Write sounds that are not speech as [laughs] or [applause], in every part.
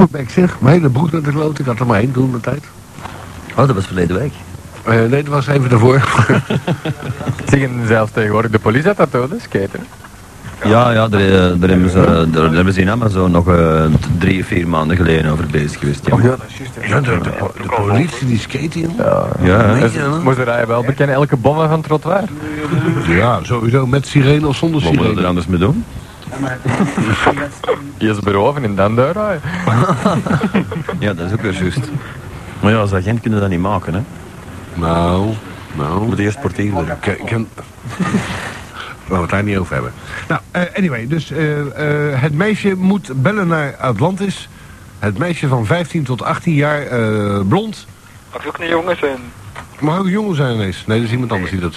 op mijn bek zeg. Mijn hele broek naar de kloot. Ik had er maar één toen de tijd. Oh, dat was verleden week. Eh, nee, dat was even daarvoor. [laughs] Zeggen zelfs tegenwoordig de politie dat dat dood is, skaten. Ja, ja, daar, eh, daar, hebben ze, daar hebben ze in Amazon nog eh, drie, vier maanden geleden over bezig geweest. Ja, Oh ja, dat is juist. Ja, de, de, de politie die skate in. Ja. ja je moesten wij wel bekennen elke bommen van het trottoir. Ja, sowieso met sirene of zonder Wat moeten we er sirene. anders mee doen? [laughs] Eerst beroven en dan. [laughs] Ja, dat is ook weer juist. Maar ja, als agent kunnen we dat niet maken, hè. Nou, We nou. moeten eerst portier worden. Ken... Laten we het daar niet over hebben. Nou, eh, anyway, dus eh, eh, het meisje moet bellen naar Atlantis. Het meisje van 15 tot 18 jaar, eh, blond. Mag ook een jongen zijn? Mag ook een jongen zijn ineens. Nee, dat is iemand anders die dat...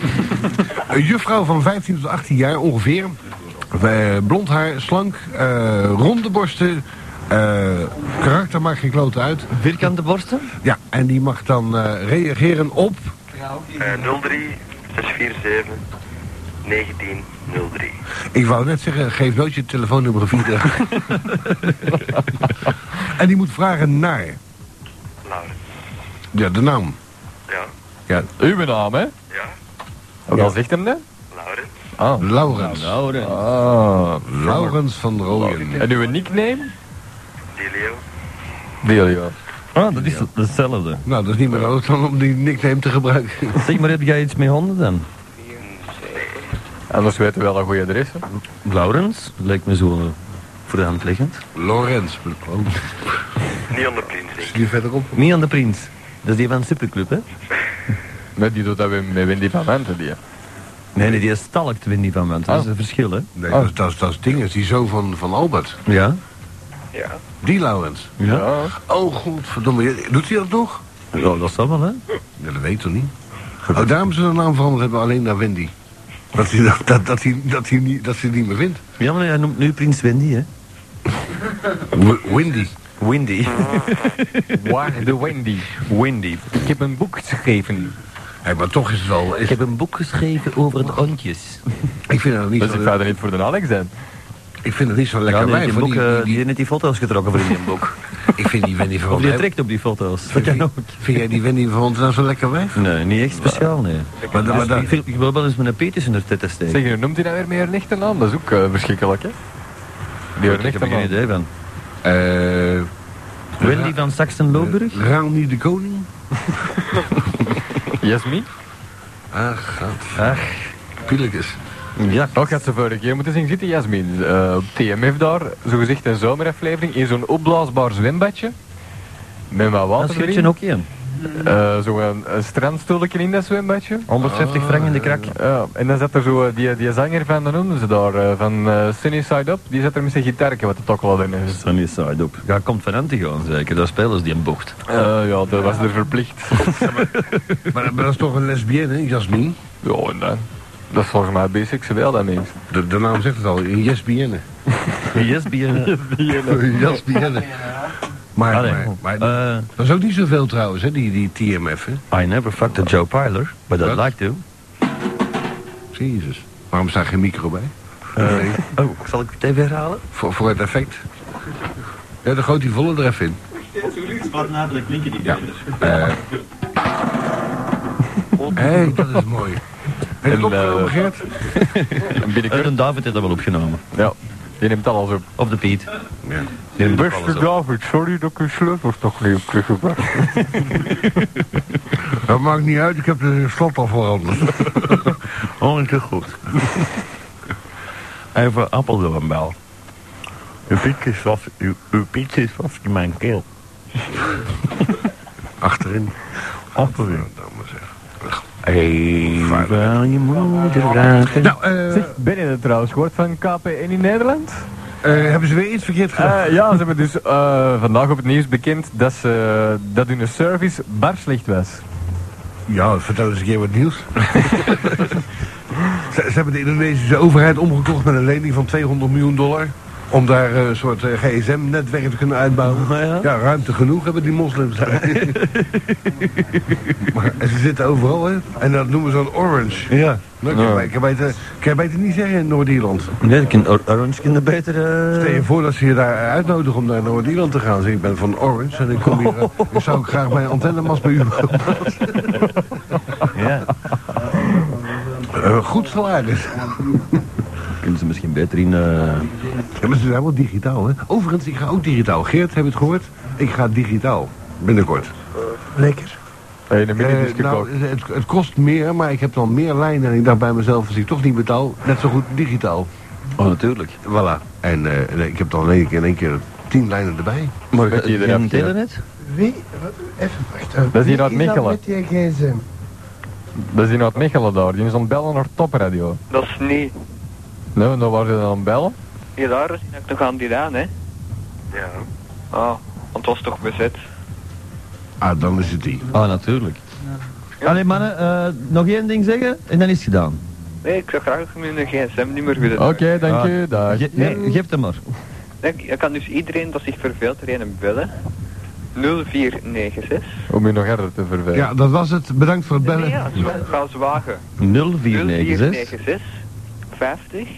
[laughs] een juffrouw van 15 tot 18 jaar ongeveer. Eh, blond haar, slank, eh, ronde borsten. eh, karakter maakt geen klote uit. Vierkante borsten? Ja, en die mag dan eh, reageren op... Eh 03 647 1903. Ik wou net zeggen, geef nooit je telefoonnummer via. [laughs] en die moet vragen naar... Laurens. Ja, de naam. Ja, Ja, Uw naam, hè? ja, Wat al zegt hem? Laurens. Ah. Laurens. Nou, dan. Ah. Laurens van Rooyen. En uw nickname? Delio. Delio. Ah, dat is hetzelfde. Nou, dat is niet meer nodig dan om die nickname te gebruiken. [laughs] Zeg maar, heb jij iets met honden dan? Anders weten we wel een goede adres. Laurens? Lijkt me zo eh, voor de hand liggend. Lorenz. Oh, Niet onder prins, denk ik. die verderop? Niet aan de prins. Dat is die van de Superclub, hè? Nee, die doet dat met Wendy van Manten, die. Nee, nee, die is stalkt Winnie van Ment. Dat is een verschil, hè? Nee, dat, is- dat, is- dat is ding. Is die zoon van, van Albert. Ja. Ja. Die Laurens. Ja. Oh, godverdomme. Doet hij dat nog? Ja, dat zal wel, hè? Ja, dat weet ik toch niet? Oh, daarom ze de naam veranderd hebben alleen naar Wendy. Dat hij, dat, dat, dat, hij, dat, hij niet, dat ze die niet meer vindt. Ja, maar hij noemt nu prins Wendy, hè? W- Windy. Windy. [laughs] Waar de Wendy. Windy. Ik heb een boek geschreven. Hey, maar toch is het wel... Is, Ik heb een boek geschreven over de hondjes. ik vind het niet Dus zo, ik ga er niet voor de Alex zijn. ik vind het niet zo lekker Ja, die, heeft die, boek, Die- eh, die- die die foto's getrokken voor in een [laughs] boek. ik vind die Wendy van Of die trekt op die foto's. Dat vind, ook. [laughs] vind jij die Wendy van Wanten nou zo lekker wijf? Nee, niet echt speciaal, nee. Maar, maar, maar, Ik, ik wil wel eens met een peetjes in de titten steken. Zeg, hoe noemt hij nou weer meer een echte naam? Dat is ook eh, verschrikkelijk, hè? Die ik heb er geen idee van. eh Wendy van Saxen-Loburg? Rani de Koning? [laughs] Jasmin? Ach, gaat. Ach, Pielekes. ja. Nog had ze vorige keer moeten zien zitten, Jasmin. Eh, op TMF daar, zogezegd een zomeraflevering, in zo'n opblaasbaar zwembadje. Met wat Dat water schrik je erin. ook in. Eh, Zo'n een strandstoeltje in dat zwembadje. 150 frank in de krak. Ja, en dan zat er zo, eh, die, die zanger van, hoe noemden ze daar, eh, van eh Sunny Side Up, die zat er met zijn gitaartje wat te tokkelen in. is. Sunny side up. Ja, komt van Antigoon zeker. Daar spelen ze die een bocht. Eh, ja, dat was er verplicht. Maar, [laughs] maar dat is toch een lesbienne, hè, Jasmin? ja, en dan. Dat is volgens mij biseksueel, dat mens. De, de naam zegt het al, een lesbienne. Yes. [laughs] Een lesbienne. Maar, Allee, maar, maar eh, dat is ook niet zoveel trouwens, hè, die, die TMF, hè? I never fucked a Joe Piler, but I'd like to. Jezus. Waarom staat geen micro bij? Eh, oh, zal ik het even herhalen? Voor, voor het effect. Ja, dan gooit die volle er even in. Wat nadelijk klinken die Ja. Eh. [laughs] Hé, dat is mooi. Heb je het En, opgenomen, Gert? [laughs] En binnenkort, En David heeft dat wel opgenomen. ja, die neemt alles op. Of de Piet. Ja. Op. David, sorry dat ik uw sleutels toch niet op teruggebracht. [laughs] Dat maakt niet uit, ik heb de slot al veranderd. [laughs] Oh, is goed. Even appeldoornbel. Uw piet is vast, uw, uw piet is vast in mijn keel. [laughs] Achterin. Achterin. Even je moeder vragen. Nou, Zeg, ben je het trouwens gehoord van KPN in Nederland? Eh, hebben ze weer iets verkeerd gedaan? Eh, ja, ze hebben dus eh, vandaag op het nieuws bekend dat, ze, dat hun service bar slecht was. Ja, vertel eens een keer wat nieuws. [laughs] ze, ze hebben de Indonesische overheid omgekocht met een lening van 200 miljoen dollar. Om daar eh, een soort eh, gsm-netwerk te kunnen uitbouwen. Oh, ja? Ja, ruimte genoeg hebben die moslims daar. [laughs] maar en ze zitten overal, hè. En dat noemen ze een orange. Ja. Nou, ik, kan, ik, kan beter, kan je beter niet zeggen in Noord-Ierland. Nee, Or- Orange kinderen beter... eh, Stel je voor dat ze je daar uitnodigen om naar Noord-Ierland te gaan. Zeg, ik ben van Orange en ik kom hier... [laughs] eh, ik zou ook graag mijn antennemast bij u [laughs] Ja. Eh, Goed salaris. Kunnen ze misschien beter in... eh, Ja, maar ze zijn wel digitaal, hè. Overigens, ik ga ook digitaal. Geert, heb je het gehoord? Ik ga digitaal. Binnenkort. Lekker. Eh, nou, gekocht. het, het kost meer, maar ik heb dan meer lijnen. En ik dacht bij mezelf, als ik toch niet betaal, net zo goed digitaal. Oh, natuurlijk. Voilà. En eh, nee, ik heb dan in één keer, in één keer tien lijnen erbij. Maar eraf, ja. telenet? Wie? wat- Even wachten. Dat is hier uit Mechelen. Dat is in uit Mechelen daar. Die is aan het bellen naar topradio. Dat is niet. Nee, nou dan aan het bellen? Ja, daar is ik nog aan die aan, hè? Ja. Ah, want het was toch bezet. Ah, dan is het die. Ah, natuurlijk. Allee mannen, eh, nog één ding zeggen en dan is het gedaan. Nee, ik zou graag mijn gsm-nummer willen. Oké, dank Ah. Dag. Ge- nee, geef hem maar. Ik, ik kan dus iedereen dat zich verveelt er een bellen. 0496. Om u nog harder te vervelen. Ja, dat was het. Bedankt voor het Nee, bellen. ja, ga zwagen. 0496. 0496 50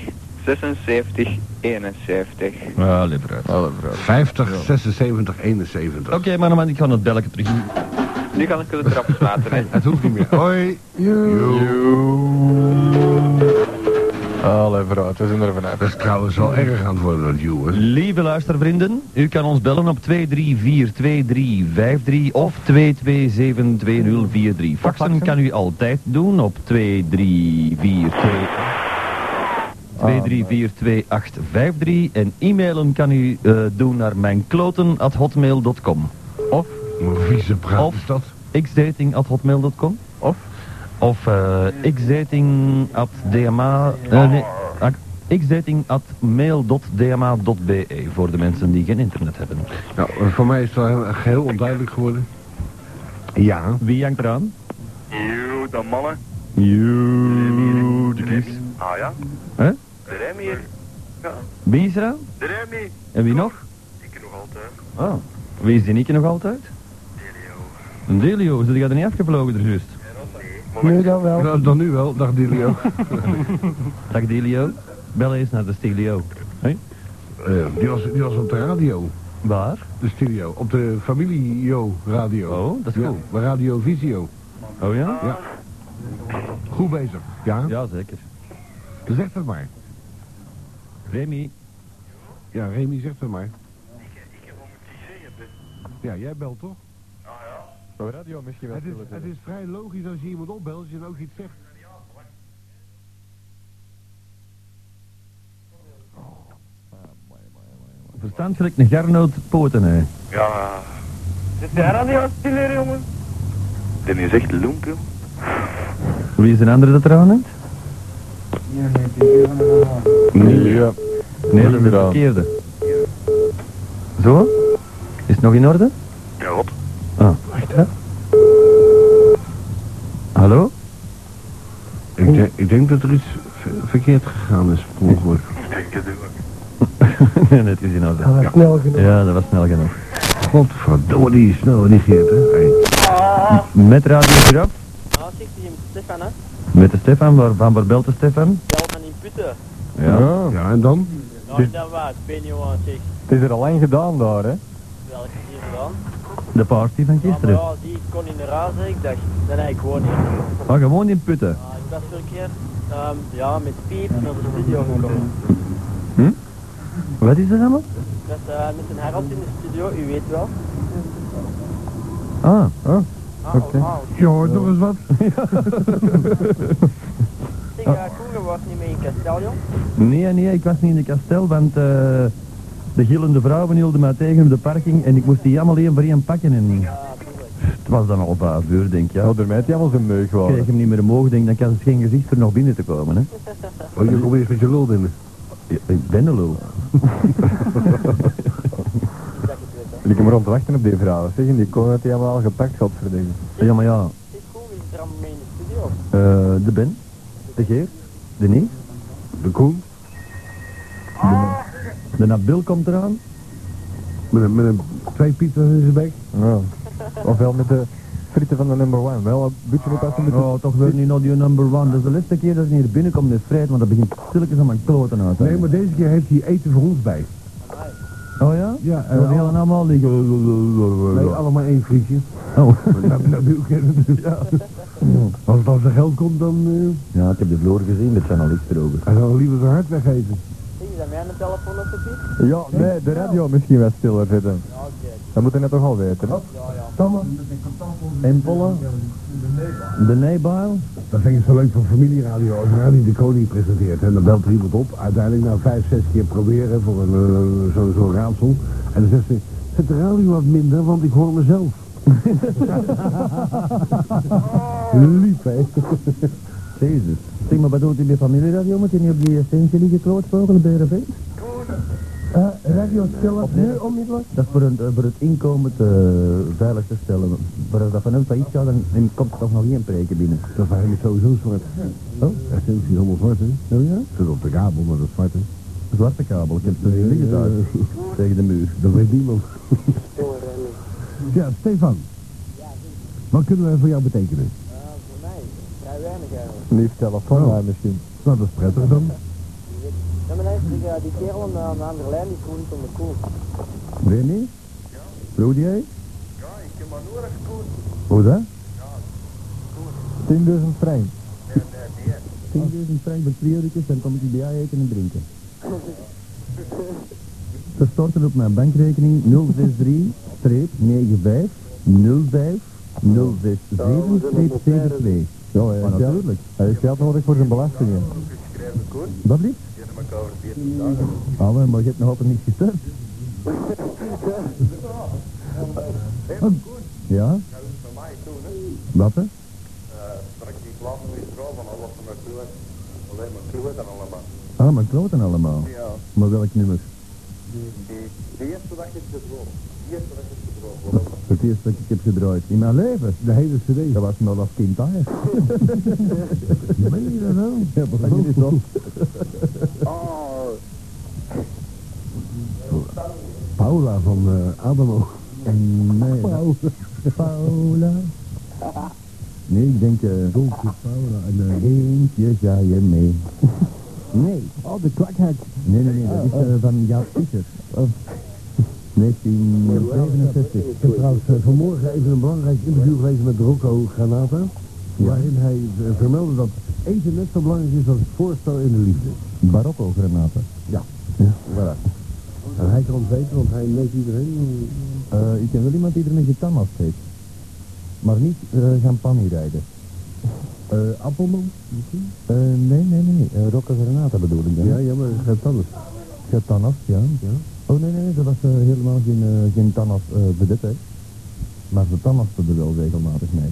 76 71. Ah. Alle vrouw. 50, 76, 71. Oké, mannen, man, ik ga het belletje terug. Nu kan ik de trap laten, hè. [laughs] Het hoeft niet meer. Hoi. Alle vrouw, we zijn er vanaf. Dat is trouwens wel erg aan het worden, dat you, hè. Lieve luistervrienden, u kan ons bellen op 2342353 of 2272043. Faxen kan u altijd doen op 23428. 2342853 en e-mailen kan u eh, doen naar mijnkloten.hotmail.com Of, vieze praat Of- is dat? xdating.hotmail.com of, of uh, xdating.dma eh, nee, ak- xdating.mail.dma.be voor de mensen die geen internet hebben. Nou, voor mij is het wel heel, geheel onduidelijk geworden. Ja. Wie hangt eraan? Yo, de mannen. You, de kies. Ah ja. Hè? De rem hier. Ja, Wie is eraan? de rem niet. En wie nog? Ik nog altijd. Oh. Wie is die Nieke nog altijd? Delio. Een Delio, zit jij er niet afgevlogen er juist? Nu dan wel. Nou, dan nu wel, dag Dilio. [laughs] Dag Delio. Bel eens naar de Stelio. Hé? Eh, die, was, die was op de radio. Waar? De studio. Op de familie-jo radio. Oh, dat is Ja, goed. bij Radio Visio. Oh ja? Ja. Goed bezig. Ja? Ja, zeker. Zeg het maar. Remy. Ja, Remy, zeg het maar. Ja, jij belt toch? op radio misschien wel. Het is, het is vrij logisch als je iemand opbelt, als je dan ook iets zegt. Verstand gelijk een garnoot poten, hè. Ja, Zit jij aan die stil jongen? dit is echt loemp, joh. Wie is een andere dat er aan heeft? Nee, ja. Nee, dat is de verkeerde. Zo? Is het nog in orde? Ja, wat? Ah. Wacht, hè. Hallo? Ik, denk- ik denk dat er iets ver- verkeerd gegaan is, ongeluk. Ik denk het ook. [laughs] nee, het is in orde. Dat was snel genoeg. Ja, dat was snel genoeg. Godverdomme, die is snel, die Geert, hè. Hey. Met Radio Giraf? Ah, zegt hij Stefan, hè? Met de Stefan, waar, van waar belt de Stefan? Belman in Putten. Ja. Ja. Ja, en dan? Nou, dan wat? Ik weet niet wat zeg. Het is er al lang gedaan daar, hè. Welke is hier gedaan? De party van Ja, gisteren. ja, die kon in de raad, zeg ik dacht. Dan heb ik gewoon niet. Maar gewoon in putten. Ah, ik was verkeerd. Um, ja, met Piep naar de studio gekomen. Wat is dat allemaal? Dat is uh, met een Harold in de studio, u weet wel. Ah, Oh, Ah, Oké. oh, ah, Je hoort nog eens wat? Zeg, uh, Koen, je was niet mee in Castellion. nee, nee, ik was niet in de kastel, want eh, de gillende vrouwen hielden mij tegen op de parking en ik moest die allemaal één voor één pakken en het was dan al vijf uur, denk ik. Ja. Ja, daarmee heeft hij allemaal zijn meug Ik kreeg hem niet meer omhoog, denk dan kan het geen gezicht er nog binnen te komen. Hè. Oh, je komt eerst met je lul binnen. Ja, Ik ben de lul. [laughs] Dat je het weet, hè. Ik hem rond te wachten op die vrouw. Zeg, en die kon het helemaal al gepakt, godverdikke. Ja, maar ja, wie is er allemaal mee in de studio? eh, de Ben, de Geert, de Nies, De Koen? De Nabil komt eraan. Met een, met een twee pizza's in zijn bek. Ja. Ofwel met de frieten van de number one. Wel een beetje oppassen met de... Oh, toch weer niet nog die number one. Dat is de laatste keer dat hij hier binnenkomt is vrij, want dat begint stilletjes aan mijn kloten uit. hè. Nee, maar deze keer heeft hij eten voor ons bij. Oh ja? Ja, En we en gaan allemaal liggen. Nee, allemaal één frietje. Oh. Nou, het dus. Als het als er geld komt, dan eh Ja, ik heb de vloer gezien, dat zijn al iets erover. hij zal liever zijn hart weggeven. Zie je dat mij aan de telefoon op de? Ja, nee, de radio misschien wel stiller zitten. Ja, oké. Dat moet je net toch al weten, hè? En Polle. De Neebaal. Dat vind ik zo leuk van familieradio. Als Radio de Koning presenteert en dan belt er iemand op. Uiteindelijk na vijf, zes keer proberen voor een, eh, zo'n zo raadsel. En dan zegt ze, zet de radio wat minder, want ik hoor mezelf. [laughs] Lief, hè? Jezus. Zeg maar, wat doet hij bij familieradio? Moet hij niet op die steentje liggen klootvogelen bij RV? Eh, radio stellen, nu onmiddellijk. Dat is voor, een, eh, voor het inkomen te, veilig te stellen. Maar als dat vanuit failliet gaat, dan, dan komt er toch nog geen preken binnen. Dat is eigenlijk sowieso zwart. Oh? Essentie is allemaal zwart, hè? Oh ja? Zit op de kabel, maar dat is zwart, hè? Zwarte kabel, ik heb het er liggen daar. Tegen de muur. Dat weet niemand. ja, Stefan. Wat kunnen wij voor jou betekenen? Ja, voor mij. Vrij weinig eigenlijk. Lief telefoon Oh. maar misschien. Nou, dat is prettig dan. Ja, die, eh, die kerel aan de, aan de andere lijn, die koent om de koel. Remy? Rood jij? Ja, ik heb maar nodig koen. Hoe dat? 10.000 frank. 10.000 frank per twee uurtjes, dan kom ik die bij jou eten en drinken. [laughs] Te storten op mijn bankrekening 063 95 05 067 72. Ja, natuurlijk. hij heeft geld nodig voor zijn belastingen. Wat lief? Elkaar over 14 dagen. Maar je hebt nog altijd niet gestemd. Ja? Wat hè? Eh, straks die plannen weer trouw van alles maar toe. Alleen maar toe en allemaal. Ah, maar kloten allemaal. Ja. Maar welk nummer? Die, eerste dag is Het eerste dat ik heb gedraaid in mijn leven. De hele cd. Dat was nog als kind daar. [laughs] Meen je dat nou? Ja, dat je niet op. Oh, Paula van eh, Adamo. Nee. Paula. Paula. Nee, ik denk... eh Dolce Paula. En, eh, Eentje ga je mee. Nee. oh, de kwakheid. Nee, nee, nee, dat is eh, van Jaap Fischer. Oh. 1967. Ik heb trouwens eh, vanmorgen even een belangrijk interview gelezen met Rocco Granata. Waarin hij eh, vermeldde dat eten net zo belangrijk is als het voorstel in de liefde. Barocco granaten. Ja. Voilà. En hij kan het weten, want hij neemt iedereen. Eh, ik ken wel iemand die er een getanast heeft. Maar niet uh, champagne rijden. [laughs] eh Appelman misschien? Nee, nee, nee. Uh, Rocco Granata bedoel ik dan. Ja, ja, maar het gaat anders. Getanast, ja. Ja. Oh nee, nee, nee, dat was eh, helemaal geen, uh, geen tannas uh, vedette. hè. Maar ze tannasten er wel regelmatig mee.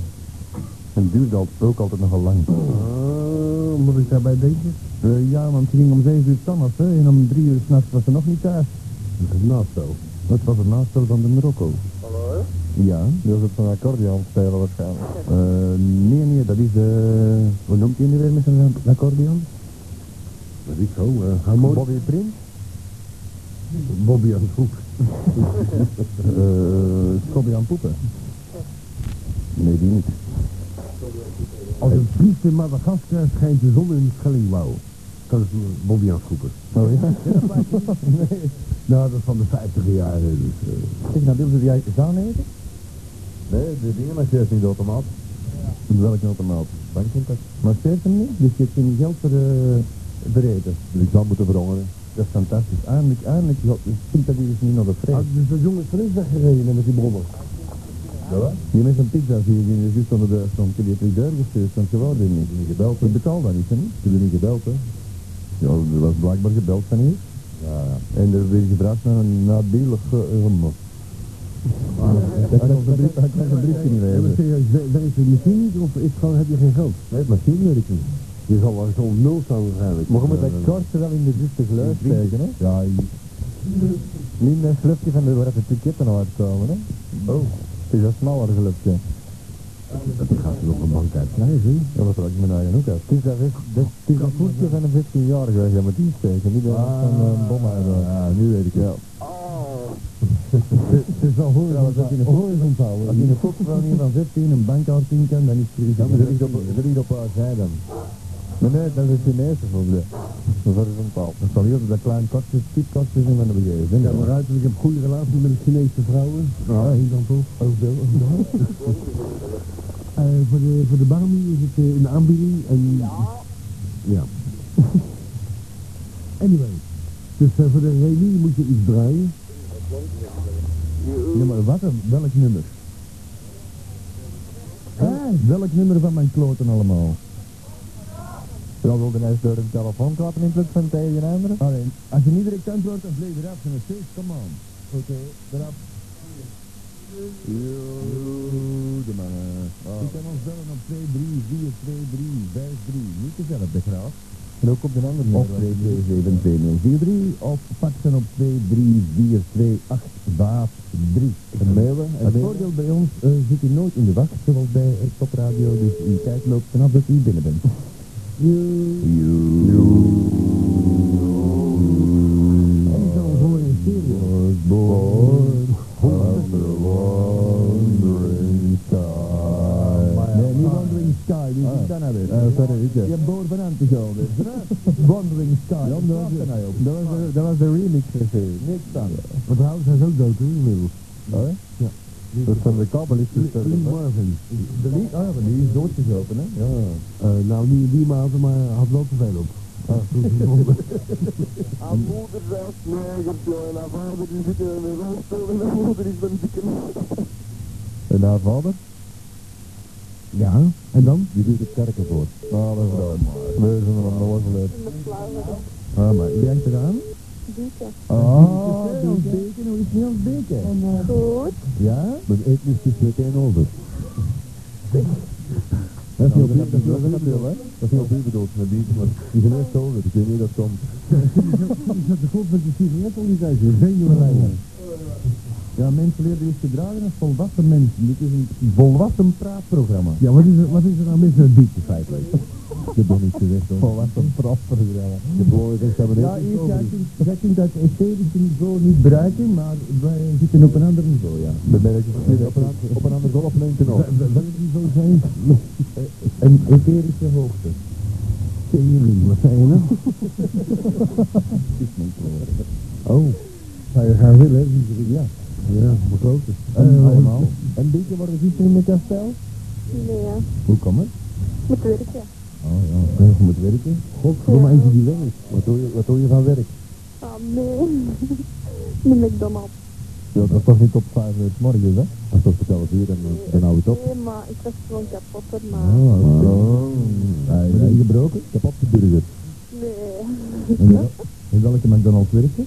En duurde al- ook altijd nogal lang. Ah, moet ik daarbij denken? Eh, ja, want ze ging om 7 uur tannasten en om 3 uur s'nachts was ze nog niet thuis. Dat is naast zo. Dat was het nastel van de Marokko. Hallo? Ja. Die was op zijn accordeon spelen waarschijnlijk. Eh, nee, nee, dat is de... Hoe noemt hij nu weer met zijn accordeon? Dat is zo. eh harmonie. Bobby Prins? Bobby aan het hoek. Eh, Scobby aan poepen. Nee, die niet. Als een priest in Madagaskar schijnt de zon in het Schellingwouw. Dat is Bobby aan het roepen. Oh ja? nee. Nou, dat is van de 50 jaren. Dus, eh, Zeg, nou wil ze jij zaan eten? Nee, de dingen maar juist niet de automaat. Welke automaat? Bankcontact. Maar speelt hem niet? Dus je hebt geen geld voor, uh, voor eten. Dus ik zou moeten verhongeren. Dat is fantastisch. Eindelijk, eindelijk, ik vind dat die dus niet naar de vrede. ah, dus dat jongen is erin weggereden met die brommer. Ja, wat? Die met zijn pizza zie je die is juist onder de stond. Ik heb die deur gestuurd, want je wou die niet. Niet gebeld. Ik betaal dat niet, hè? Ik heb er niet gebeld, hè? Ja, er was blijkbaar gebeld van hier. Ja, ja. En er werd gevraagd naar een. Hij kon zijn brief- hij kon zijn briefje niet lezen. serieus, werkt het niet of is het gewoon, heb je geen geld? Nee, maar zien werkt niet. Je zal wel zo'n nul staan waarschijnlijk. Maar je moet dat Eh, kortje wel in de juiste geluid steken, hè? Ja, Niet met slupje van de waar de ticketten uitkomen, hè? Oh. Het is een smaller gelukje. Dat gaat ze op een bank uitkrijgen. Dat was ook mijn eigen ook uit. Het is dat dat- het is een voetje van een 15-jarige weg, dat moet die steken. Niet dat van een bom uit. Ja, nu weet ik wel. [laughs] Het is al horizontaal. Als je een fokvrouw hier van 15 een bankkaart in kan, dan is het Ja, maar dat dat ligt op haar zij dan. Maar nee, dat is Chinese volgens mij. Dat is horizontaal. Dat zal heel dat klein kastje, typkastje zijn van de begeven. Ja, maar uit, ik heb goede relatie met de Chinese vrouwen. Ja, hier dan toch. Ook veel. [laughs] Eh, voor de, voor de Barbie is het eh, een aanbieding en... Ja. [laughs] anyway. Dus eh, voor de reunie moet je iets draaien. Ja, maar wat, een- welk nummer? Ah, welk nummer van mijn kloten allemaal? Wilde hij door een telefoon klappen in plaats van tegen een andere. Alleen, als je niet direct antwoordt, dan vleeg je eraf. En dan steeds, come on. Oké, eraf. Yo, de mannen. Je kan ons bellen op 2, 3, 4, 2, 3, 5, 3. Niet dezelfde graaf. En ook op de andere Of 2, 2, 7, 2, 0, 4, 3. Of faxen op 2, 3, 4, 2, 8, 5, 3. En mailen. En Het voordeel bij ons uh, zit u nooit in de wacht, zoals bij het topradio. Dus uw tijd loopt vanaf dat u binnen bent. En die zal ons horen in stereo. born under a wandering sky. Nee, niet Wandering Sky, wie is dat nou weer? Eh, sorry, ik Je hebt boven van aan te gaan, dus. Wandering Sky, Ja, ja, dat was, dat nou op. dat, was de, dat was de remix cv. Niks aan. Maar trouwens, hij is ook dood, hoor, inmiddels. Oh, Ja. Dat van de kabelisten. Lee Marvin. De Lee, oh ja, maar die is doodgeslopen, hè? Ja. Uh, nou, niet in die mate, maar had wel te veel op. Ah. [laughs] Aan moeder zelfs nergens, joh. En haar vader die zit in een rolstoel en haar moeder is een dikke [laughs] En haar vader? Ja, en dan? Die doet het kerken voor. Dat is gedaan. We zijn er nog nooit. Ah, maar wie hangt eraan? Ah, die beken, hoe is het niet als beken? Goed. Ja? Mijn etnisch is meteen over. Dat is niet op u bedoeld, dat is niet op- dat is niet u bedoeld, met maar die zijn eerst over, ik weet niet dat komt. [laughs] Die zat de goed met de sigaret al die tijd, je zenuwenlijnen. Ja, mensen leren eerst te dragen als volwassen mensen. Dit is een volwassen praatprogramma. Ja, wat is er, wat is er nou mis met het biertje feitelijk? Ik heb nog niet gezegd hoor. Volwassen praatprogramma. Ik heb gewoon gezegd dat we Ja, eerst, jij is. kunt, jij kunt dat esthetische niveau niet bereiken, maar wij zitten op een ander niveau, ja. Dan ben ik op een, op een ander golflengte nog. Wel- wel- Welk niveau zijn [laughs] Een etherische hoogte. Tering, wat zei je nou? Oh, zou je gaan willen, hè? ja. Ja, maar grote. En allemaal. En beetje worden ze in met kastel? Nee, ja. Hoe kan het? Moet werken. Oh ja, oké, je moet werken. God, voor mij eentje die weg is. Wat doe je, wat doe je van werk? Ah, nee. [laughs] De McDonald's. Ja, dat is toch niet op 5 uur morgens hè? Als dat voor 11 uur, dan, eh, dan hou je het op. Nee, maar ik was gewoon kapot Oh, erna. oh. Ben je gebroken? Ik heb op de burger. Nee. En wel- [laughs] In welke McDonald's werk je?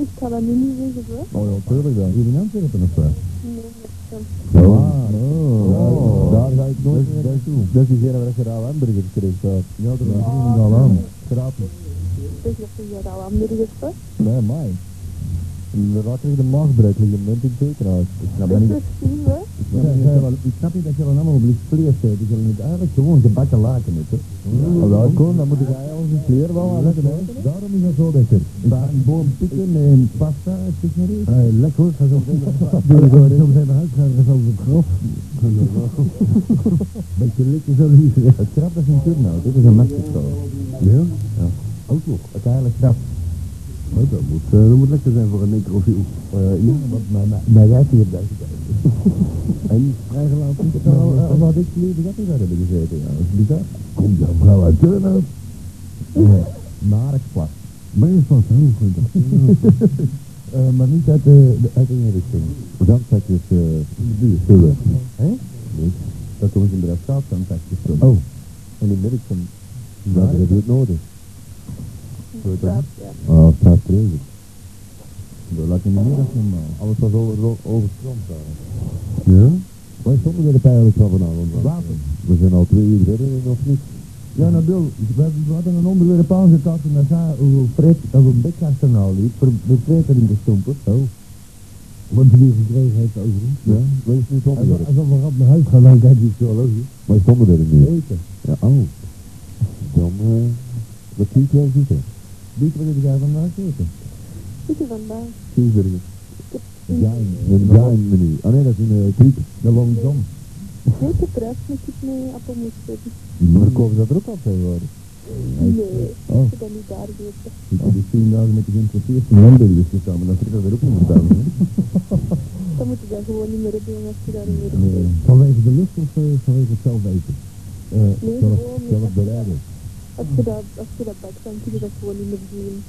Ik kan dat nu niet zeggen, hè. Oh ja, tuurlijk dan. Hier in Antwerpen of zo? Nee, dat Oh, oh. Daar ga ik nooit Dat- meer naartoe. Dat is diegene waar je rauw hamburgers kreeg. daar. Ja, dat is een al aan. Gratis. je hamburgers hè. Nee, mij. Dan raak ik de maagbreuk liggen, dan ben ik zeker uit. Ik snap Dat niet. Ik snap niet dat je- je dan allemaal op licht vlees eet. Je zullen niet eigenlijk gewoon gebakken laken eten. Als dat komt, dan moet ik eigenlijk onze kleer wel aan leggen. hè. Daarom is dat zo lekker. Daar een boom pikken met een pasta, zeg maar eens. lekker hoor, ga zo meteen naar huis gaan, gaan zo op grof. [laughs] Beetje likken zo niet. Het grap is een turnout, dit is een Mexico. Ja? Ja. Ook nog, uiteindelijk grap. Oh, dat moet, eh, dat moet lekker zijn voor een necrofiel. Uh, ja, want mijn wijf hier daar [laughs] En vrijgelaten. Uh, wat ik hier dat ik daar hebben gezeten, ja. Dat is bizar. Komt jouw vrouw uit Turnhout? Nee, Marktplaats. Marktplaats, heel goed. Uh, [laughs] [laughs] maar niet uit de, de, uit de inrichting. Zandzakjes uh, in de buurt. Zullen. Hé? Nee. Dat ze in de restaat, zandzakjes. Oh. En van, nou, dat heb je het nodig. Ja. Ah, het. Dat laat je niet meer als normaal. Alles was over, overstroomd daar. Ja? Waar stonden we de pijlen van vanavond? Water. We zijn al twee uur verder nog niet. Ja, nou Bill, we, we hadden een onderwerp aangekaart en dan zei hoe Fred, hoe Bekkaster nou liep, voor de Fred erin te stompen. Oh. Wat hij weer gekregen heeft overigens. Ja, waar is nu Als, zonder als we rap naar huis gaan, dan kijkt hij zo logisch. Maar zonder er niet. Eten. Ja, oh. Dan, eh, wat zie ik wel zitten? Weet wat heb jij vandaag eten? Zit er vandaag? Cheeseburger. Zijn. Een giant menu. Ah nee, dat is een uh, kriek. De long john. Nee, de prijs met iets mee appelmoes. Maar kopen dat er ook al tegenwoordig? Nee, Oh. ik heb dat niet daar gegeten. Ik heb die tien dagen met de geïnteresseerde hamburgers gestaan, maar dan zit ik dat er ook niet meer? [laughs] Dan moet je dat gewoon niet meer doen als je daar niet meer Nee. bent. Vanwege de lust of eh, vanwege het zelf eten? Eh, Nee, zelf, zelf bereiden. Als je dat, als je dat bakt, dan kun je dat gewoon niet meer doen.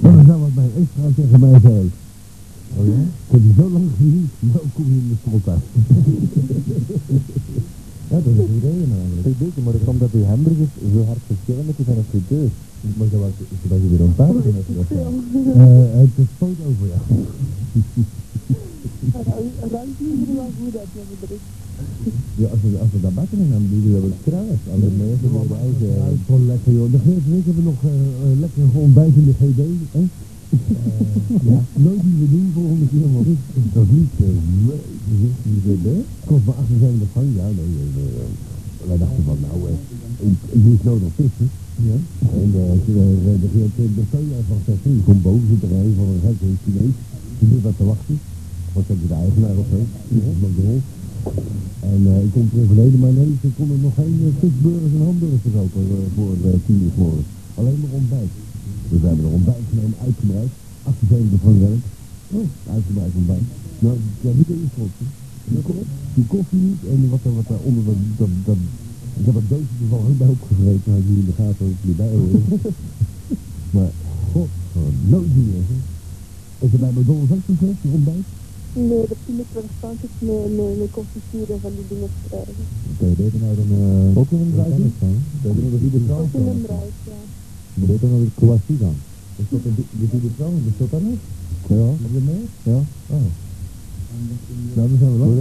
Dat is nou wat mijn ex-vrouw tegen mij zei. Oh ja? Ik heb je zo lang gezien, nou kom je in de strot uit. [laughs] ja, dat is een reden eigenlijk. Ik weet het, maar het komt dat die hamburgers zo hard verschillen met die van een friteur. Maar dat was, dat je weer aan tafel Dat geweest is was. veel. Eh, het is fout over jou. [laughs] Ruikt niet er wel goed uit met de bericht. Ja, als we, als we dat bakken dan doen we wel kruis. Als we mensen wel de eigen... Ja, het is gewoon lekker joh. De eerste week hebben we nog eh, eh, lekker ontbijt in de GD. Hè? Eh, ja, nooit die we doen volgende keer, maar dit is toch niet zo leuk. Die hebben. Kost maar 78 frank. Ja, nee, nee. Wij dachten van, nou, eh, ik, moest nou nog vissen. Ja. En eh, als je eh, de de de steuner van zegt, je komt boven, zit er een van een gekke Chinees. Die zit wat te wachten. Zeg je, de eigenaar of zo? En eh, ik kom terug beneden, maar nee, ze konden nog geen uh, en hamburgers verkopen uh, voor uh, tien uur 's morgens. Alleen maar ontbijt. Dus we hebben er ontbijt genomen, uitgebreid. 78 van werk. Oh, uitgebreid ontbijt. Nou, ja, niet in koffie. Die koffie niet en wat, wat daaronder, dat, dat, dat, ik heb het doosje van bij opgevreten, had jullie in de gaten dat ik niet bij hoor. [laughs] maar, god, nooit meer. Is er bij McDonald's ook zo'n ontbijt? Nee, dat vind ik wel spannend met, met, met en van die dingen te krijgen. Oké, beter nou dan... eh Ook in een draadje? Beter dan de Bieder Ook Trouwens in dan. een bruid, ja. Beter dan de Kowalski dan. Is dat een de Bieder Trouwens? Is dat daar nog? Ja. Is er mee? Ja. Oh. Nou, dan zijn we lang.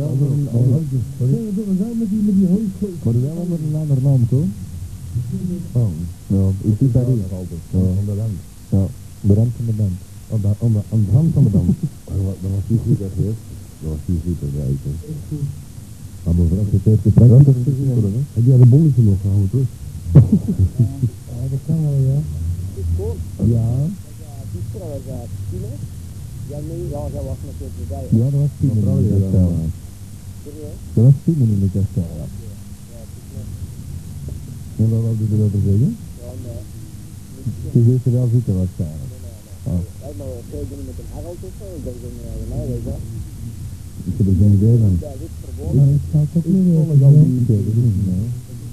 We zijn met die, met die hooikoek. Maar wel onder een andere naam, toch? Oh, Ja, ik zie daar niet. ja, de rand. Ja, de rand van de band. Aan de, aan de, aan de hand van de dam. [laughs] Dan was die goed echt weer. Dan was die goed echt eten. Maar mevrouw, het heeft de prijs Dat niet is? Heb jij de bonnetje nog gehouden, terug? Ja, dat kan wel, ja. [laughs] Ja. Ja, nee, ja, dat was natuurlijk erbij. Ja, dat was minuten ja, herstel. dan, Dat was tien minuten herstel, ja. En wat wilde je erover zeggen? Ja, nee. Je er wel zitten waarschijnlijk. Ja, maar veel doen met een Harold of zo. Ik denk, ja, nou, weet je wel. ik heb er geen idee van. Ja, dit is verboden. Nou, ik zou het ook niet weten. Ik het niet, nee.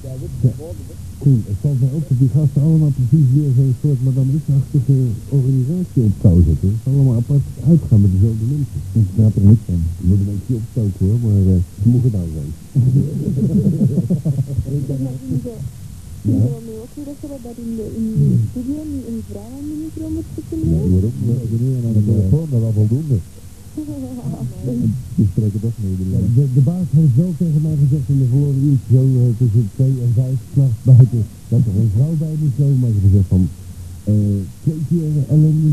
Ja, dit is verboden. Koen, het valt mij op dat die gasten allemaal precies weer zo'n soort Madame X-achtige organisatie op touw zetten. Het is allemaal apart uitgaan met dezelfde mensen. Ik snap er niks van. Ik moet een beetje opstoken hoor, maar uh, ze mogen nou zijn. [laughs] Ik de nu ook weer dat in de, in de studio niet een vrouw aan de micro moet zitten Ja, waarom? We hebben nu aan de telefoon, dat was voldoende. [laughs] Die spreken toch mee, de, de baas heeft wel tegen mij gezegd in de verloren uurtje, zo eh, tussen twee en vijf s'nachts buiten, dat er een vrouw bij moest komen. Maar ze gezegd van, eh, twee keer ellende.